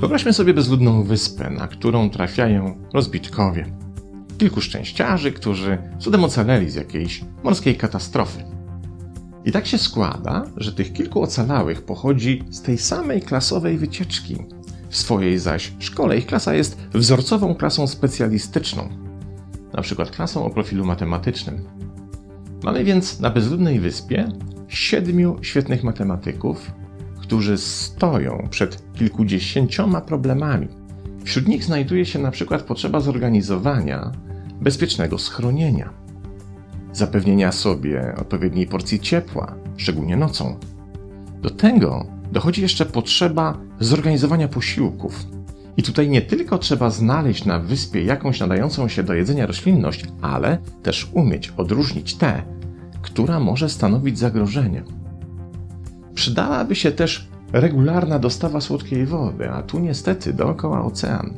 Wyobraźmy sobie bezludną wyspę, na którą trafiają rozbitkowie. Kilku szczęściarzy, którzy cudem ocaleli z jakiejś morskiej katastrofy. I tak się składa, że tych kilku ocalałych pochodzi z tej samej klasowej wycieczki. W swojej zaś szkole ich klasa jest wzorcową klasą specjalistyczną, przykład klasą o profilu matematycznym. Mamy więc na bezludnej wyspie siedmiu świetnych matematyków, którzy stoją przed kilkudziesięcioma problemami. Wśród nich znajduje się przykład potrzeba zorganizowania bezpiecznego schronienia, zapewnienia sobie odpowiedniej porcji ciepła, szczególnie nocą. Do tego dochodzi jeszcze potrzeba zorganizowania posiłków. I tutaj nie tylko trzeba znaleźć na wyspie jakąś nadającą się do jedzenia roślinność, ale też umieć odróżnić tę, która może stanowić zagrożenie. Przydałaby się też regularna dostawa słodkiej wody, a tu niestety dookoła ocean.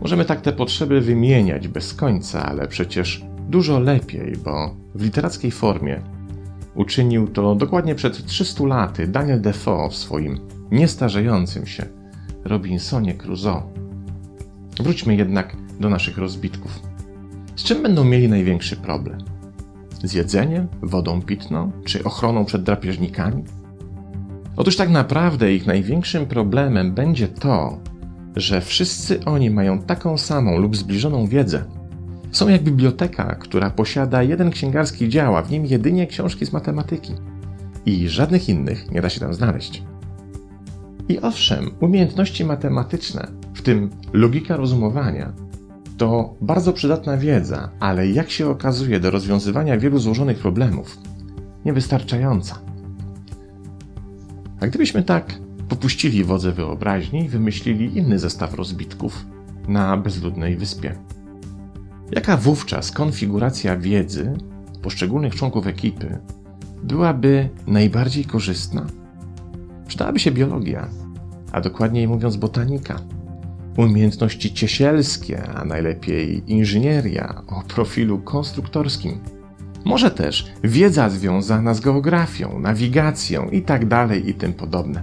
Możemy tak te potrzeby wymieniać bez końca, ale przecież dużo lepiej, bo w literackiej formie uczynił to dokładnie przed 300 laty Daniel Defoe w swoim niestarzejącym się Robinsonie Crusoe. Wróćmy jednak do naszych rozbitków. Z czym będą mieli największy problem? Z jedzeniem, wodą pitną czy ochroną przed drapieżnikami? Otóż tak naprawdę ich największym problemem będzie to, że wszyscy oni mają taką samą lub zbliżoną wiedzę. Są jak biblioteka, która posiada jeden księgarski dział, a w nim jedynie książki z matematyki. I żadnych innych nie da się tam znaleźć. I owszem, umiejętności matematyczne, w tym logika rozumowania, to bardzo przydatna wiedza, ale jak się okazuje do rozwiązywania wielu złożonych problemów, niewystarczająca. A gdybyśmy tak popuścili wodze wyobraźni i wymyślili inny zestaw rozbitków na bezludnej wyspie? Jaka wówczas konfiguracja wiedzy poszczególnych członków ekipy byłaby najbardziej korzystna? Przydałaby się biologia, a dokładniej mówiąc botanika, umiejętności ciesielskie, a najlepiej inżynieria o profilu konstruktorskim – może też wiedza związana z geografią, nawigacją itd. Tak i tym podobne.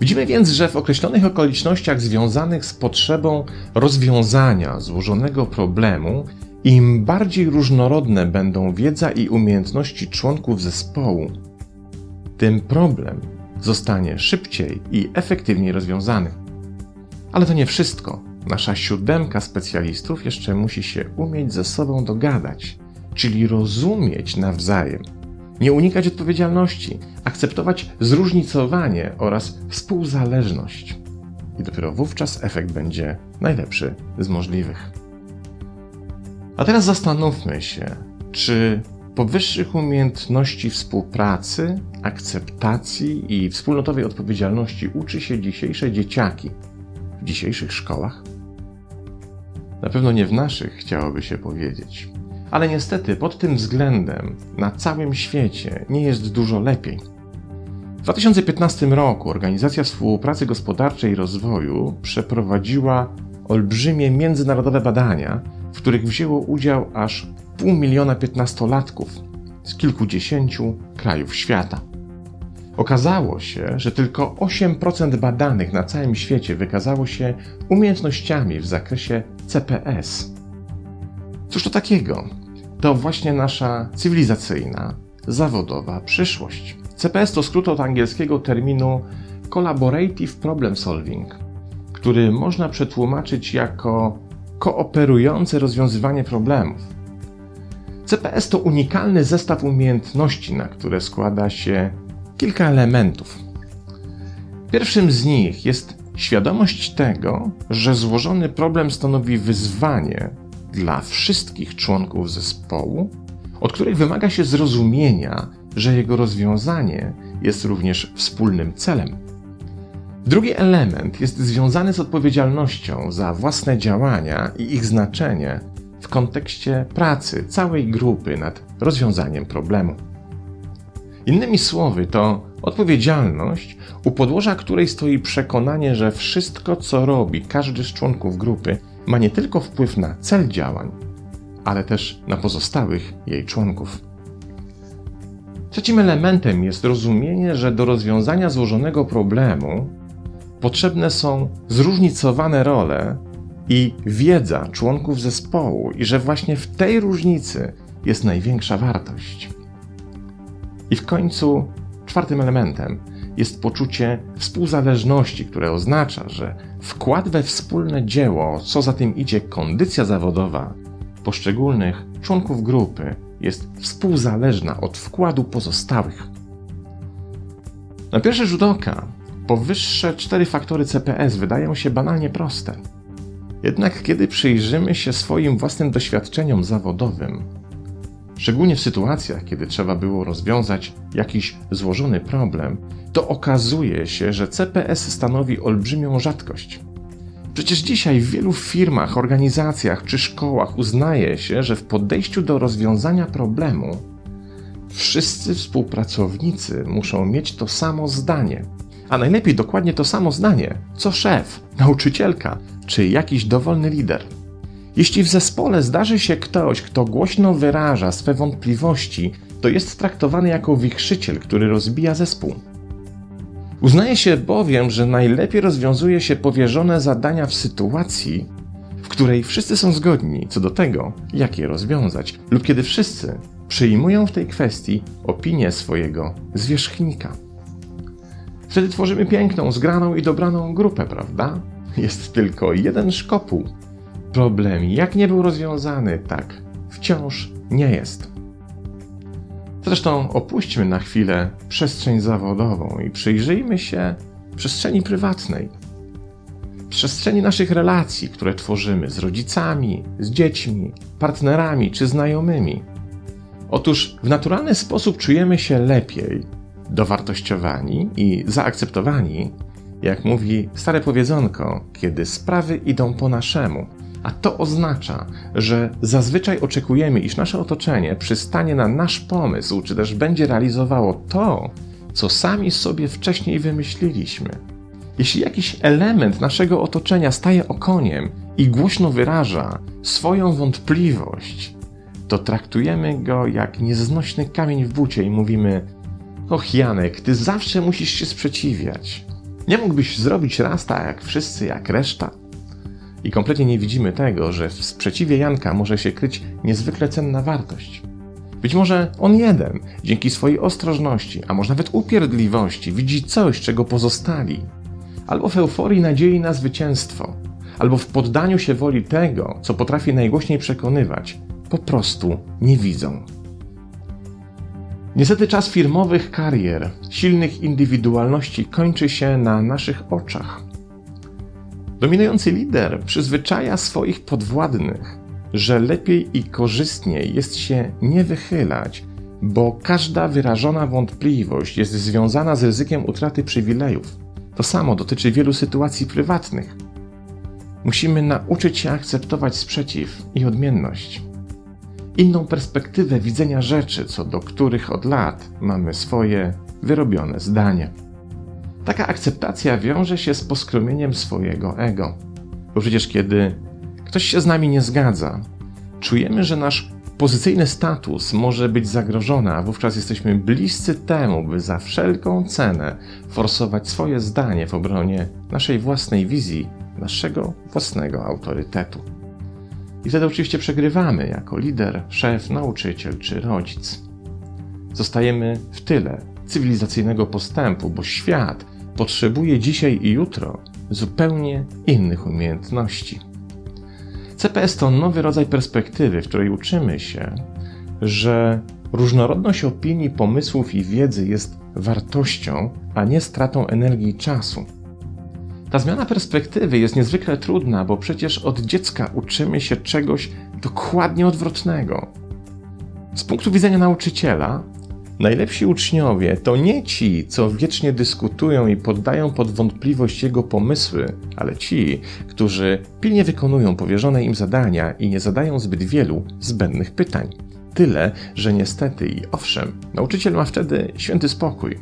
Widzimy więc, że w określonych okolicznościach związanych z potrzebą rozwiązania złożonego problemu, im bardziej różnorodne będą wiedza i umiejętności członków zespołu, tym problem zostanie szybciej i efektywniej rozwiązany. Ale to nie wszystko. Nasza siódemka specjalistów jeszcze musi się umieć ze sobą dogadać czyli rozumieć nawzajem, nie unikać odpowiedzialności, akceptować zróżnicowanie oraz współzależność. I dopiero wówczas efekt będzie najlepszy z możliwych. A teraz zastanówmy się, czy powyższych umiejętności współpracy, akceptacji i wspólnotowej odpowiedzialności uczy się dzisiejsze dzieciaki w dzisiejszych szkołach? Na pewno nie w naszych, chciałoby się powiedzieć. Ale niestety pod tym względem na całym świecie nie jest dużo lepiej. W 2015 roku Organizacja Współpracy Gospodarczej i Rozwoju przeprowadziła olbrzymie międzynarodowe badania, w których wzięło udział aż pół miliona piętnastolatków z kilkudziesięciu krajów świata. Okazało się, że tylko 8% badanych na całym świecie wykazało się umiejętnościami w zakresie CPS. Cóż to takiego? to właśnie nasza cywilizacyjna, zawodowa przyszłość. CPS to skrót od angielskiego terminu Collaborative Problem Solving, który można przetłumaczyć jako kooperujące rozwiązywanie problemów. CPS to unikalny zestaw umiejętności, na które składa się kilka elementów. Pierwszym z nich jest świadomość tego, że złożony problem stanowi wyzwanie dla wszystkich członków zespołu, od których wymaga się zrozumienia, że jego rozwiązanie jest również wspólnym celem. Drugi element jest związany z odpowiedzialnością za własne działania i ich znaczenie w kontekście pracy całej grupy nad rozwiązaniem problemu. Innymi słowy, to odpowiedzialność, u podłoża której stoi przekonanie, że wszystko, co robi każdy z członków grupy, ma nie tylko wpływ na cel działań, ale też na pozostałych jej członków. Trzecim elementem jest rozumienie, że do rozwiązania złożonego problemu potrzebne są zróżnicowane role i wiedza członków zespołu, i że właśnie w tej różnicy jest największa wartość. I w końcu czwartym elementem jest poczucie współzależności, które oznacza, że wkład we wspólne dzieło, co za tym idzie kondycja zawodowa poszczególnych członków grupy, jest współzależna od wkładu pozostałych. Na pierwszy rzut oka powyższe cztery faktory CPS wydają się banalnie proste. Jednak kiedy przyjrzymy się swoim własnym doświadczeniom zawodowym, szczególnie w sytuacjach, kiedy trzeba było rozwiązać jakiś złożony problem, to okazuje się, że CPS stanowi olbrzymią rzadkość. Przecież dzisiaj w wielu firmach, organizacjach czy szkołach uznaje się, że w podejściu do rozwiązania problemu wszyscy współpracownicy muszą mieć to samo zdanie. A najlepiej dokładnie to samo zdanie, co szef, nauczycielka czy jakiś dowolny lider. Jeśli w zespole zdarzy się ktoś, kto głośno wyraża swe wątpliwości, to jest traktowany jako wichrzyciel, który rozbija zespół. Uznaje się bowiem, że najlepiej rozwiązuje się powierzone zadania w sytuacji, w której wszyscy są zgodni co do tego, jak je rozwiązać, lub kiedy wszyscy przyjmują w tej kwestii opinię swojego zwierzchnika. Wtedy tworzymy piękną, zgraną i dobraną grupę, prawda? Jest tylko jeden szkopuł. Problem, jak nie był rozwiązany, tak wciąż nie jest. Zresztą opuśćmy na chwilę przestrzeń zawodową i przyjrzyjmy się przestrzeni prywatnej. Przestrzeni naszych relacji, które tworzymy z rodzicami, z dziećmi, partnerami czy znajomymi. Otóż w naturalny sposób czujemy się lepiej, dowartościowani i zaakceptowani, jak mówi stare powiedzonko, kiedy sprawy idą po naszemu a to oznacza, że zazwyczaj oczekujemy, iż nasze otoczenie przystanie na nasz pomysł, czy też będzie realizowało to, co sami sobie wcześniej wymyśliliśmy. Jeśli jakiś element naszego otoczenia staje okoniem i głośno wyraża swoją wątpliwość, to traktujemy go jak nieznośny kamień w bucie i mówimy: Och, Janek, ty zawsze musisz się sprzeciwiać. Nie mógłbyś zrobić raz tak jak wszyscy, jak reszta? I kompletnie nie widzimy tego, że w sprzeciwie Janka może się kryć niezwykle cenna wartość. Być może on jeden, dzięki swojej ostrożności, a może nawet upierdliwości, widzi coś, czego pozostali, albo w euforii nadziei na zwycięstwo, albo w poddaniu się woli tego, co potrafi najgłośniej przekonywać, po prostu nie widzą. Niestety czas firmowych karier, silnych indywidualności kończy się na naszych oczach. Dominujący lider przyzwyczaja swoich podwładnych, że lepiej i korzystniej jest się nie wychylać, bo każda wyrażona wątpliwość jest związana z ryzykiem utraty przywilejów. To samo dotyczy wielu sytuacji prywatnych. Musimy nauczyć się akceptować sprzeciw i odmienność. Inną perspektywę widzenia rzeczy, co do których od lat mamy swoje wyrobione zdanie. Taka akceptacja wiąże się z poskromieniem swojego ego. Bo przecież kiedy ktoś się z nami nie zgadza, czujemy, że nasz pozycyjny status może być zagrożony, a wówczas jesteśmy bliscy temu, by za wszelką cenę forsować swoje zdanie w obronie naszej własnej wizji, naszego własnego autorytetu. I wtedy oczywiście przegrywamy jako lider, szef, nauczyciel czy rodzic. Zostajemy w tyle cywilizacyjnego postępu, bo świat potrzebuje dzisiaj i jutro zupełnie innych umiejętności. CPS to nowy rodzaj perspektywy, w której uczymy się, że różnorodność opinii, pomysłów i wiedzy jest wartością, a nie stratą energii i czasu. Ta zmiana perspektywy jest niezwykle trudna, bo przecież od dziecka uczymy się czegoś dokładnie odwrotnego. Z punktu widzenia nauczyciela, Najlepsi uczniowie to nie ci, co wiecznie dyskutują i poddają pod wątpliwość jego pomysły, ale ci, którzy pilnie wykonują powierzone im zadania i nie zadają zbyt wielu zbędnych pytań. Tyle, że niestety i owszem, nauczyciel ma wtedy święty spokój.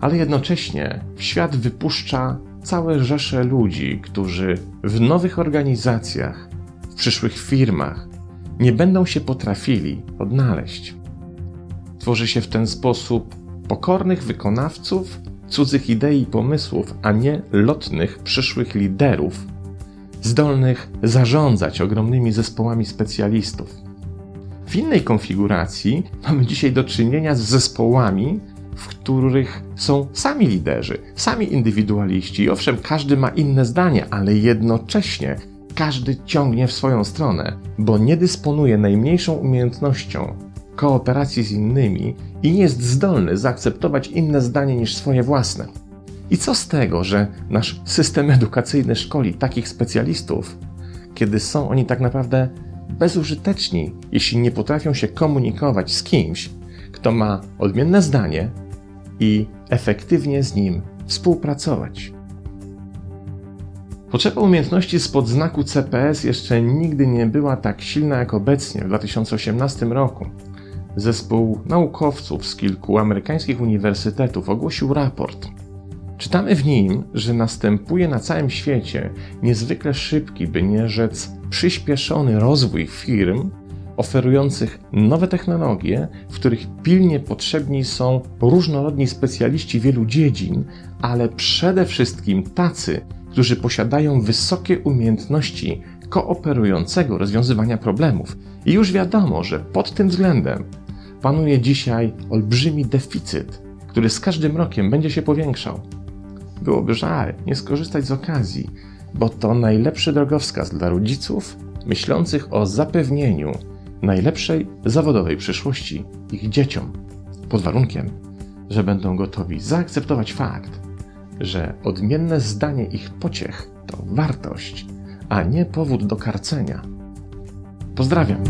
Ale jednocześnie świat wypuszcza całe rzesze ludzi, którzy w nowych organizacjach, w przyszłych firmach nie będą się potrafili odnaleźć. Tworzy się w ten sposób pokornych wykonawców cudzych idei i pomysłów, a nie lotnych przyszłych liderów, zdolnych zarządzać ogromnymi zespołami specjalistów. W innej konfiguracji mamy dzisiaj do czynienia z zespołami, w których są sami liderzy, sami indywidualiści. Owszem, każdy ma inne zdanie, ale jednocześnie każdy ciągnie w swoją stronę, bo nie dysponuje najmniejszą umiejętnością kooperacji z innymi i nie jest zdolny zaakceptować inne zdanie niż swoje własne. I co z tego, że nasz system edukacyjny szkoli takich specjalistów, kiedy są oni tak naprawdę bezużyteczni, jeśli nie potrafią się komunikować z kimś, kto ma odmienne zdanie i efektywnie z nim współpracować. Potrzeba umiejętności spod znaku CPS jeszcze nigdy nie była tak silna jak obecnie w 2018 roku. Zespół naukowców z kilku amerykańskich uniwersytetów ogłosił raport. Czytamy w nim, że następuje na całym świecie niezwykle szybki, by nie rzec przyspieszony rozwój firm oferujących nowe technologie, w których pilnie potrzebni są różnorodni specjaliści wielu dziedzin, ale przede wszystkim tacy, którzy posiadają wysokie umiejętności kooperującego rozwiązywania problemów. I już wiadomo, że pod tym względem panuje dzisiaj olbrzymi deficyt, który z każdym rokiem będzie się powiększał. Byłoby żal nie skorzystać z okazji, bo to najlepszy drogowskaz dla rodziców myślących o zapewnieniu najlepszej zawodowej przyszłości ich dzieciom, pod warunkiem, że będą gotowi zaakceptować fakt, że odmienne zdanie ich pociech to wartość, a nie powód do karcenia. Pozdrawiam.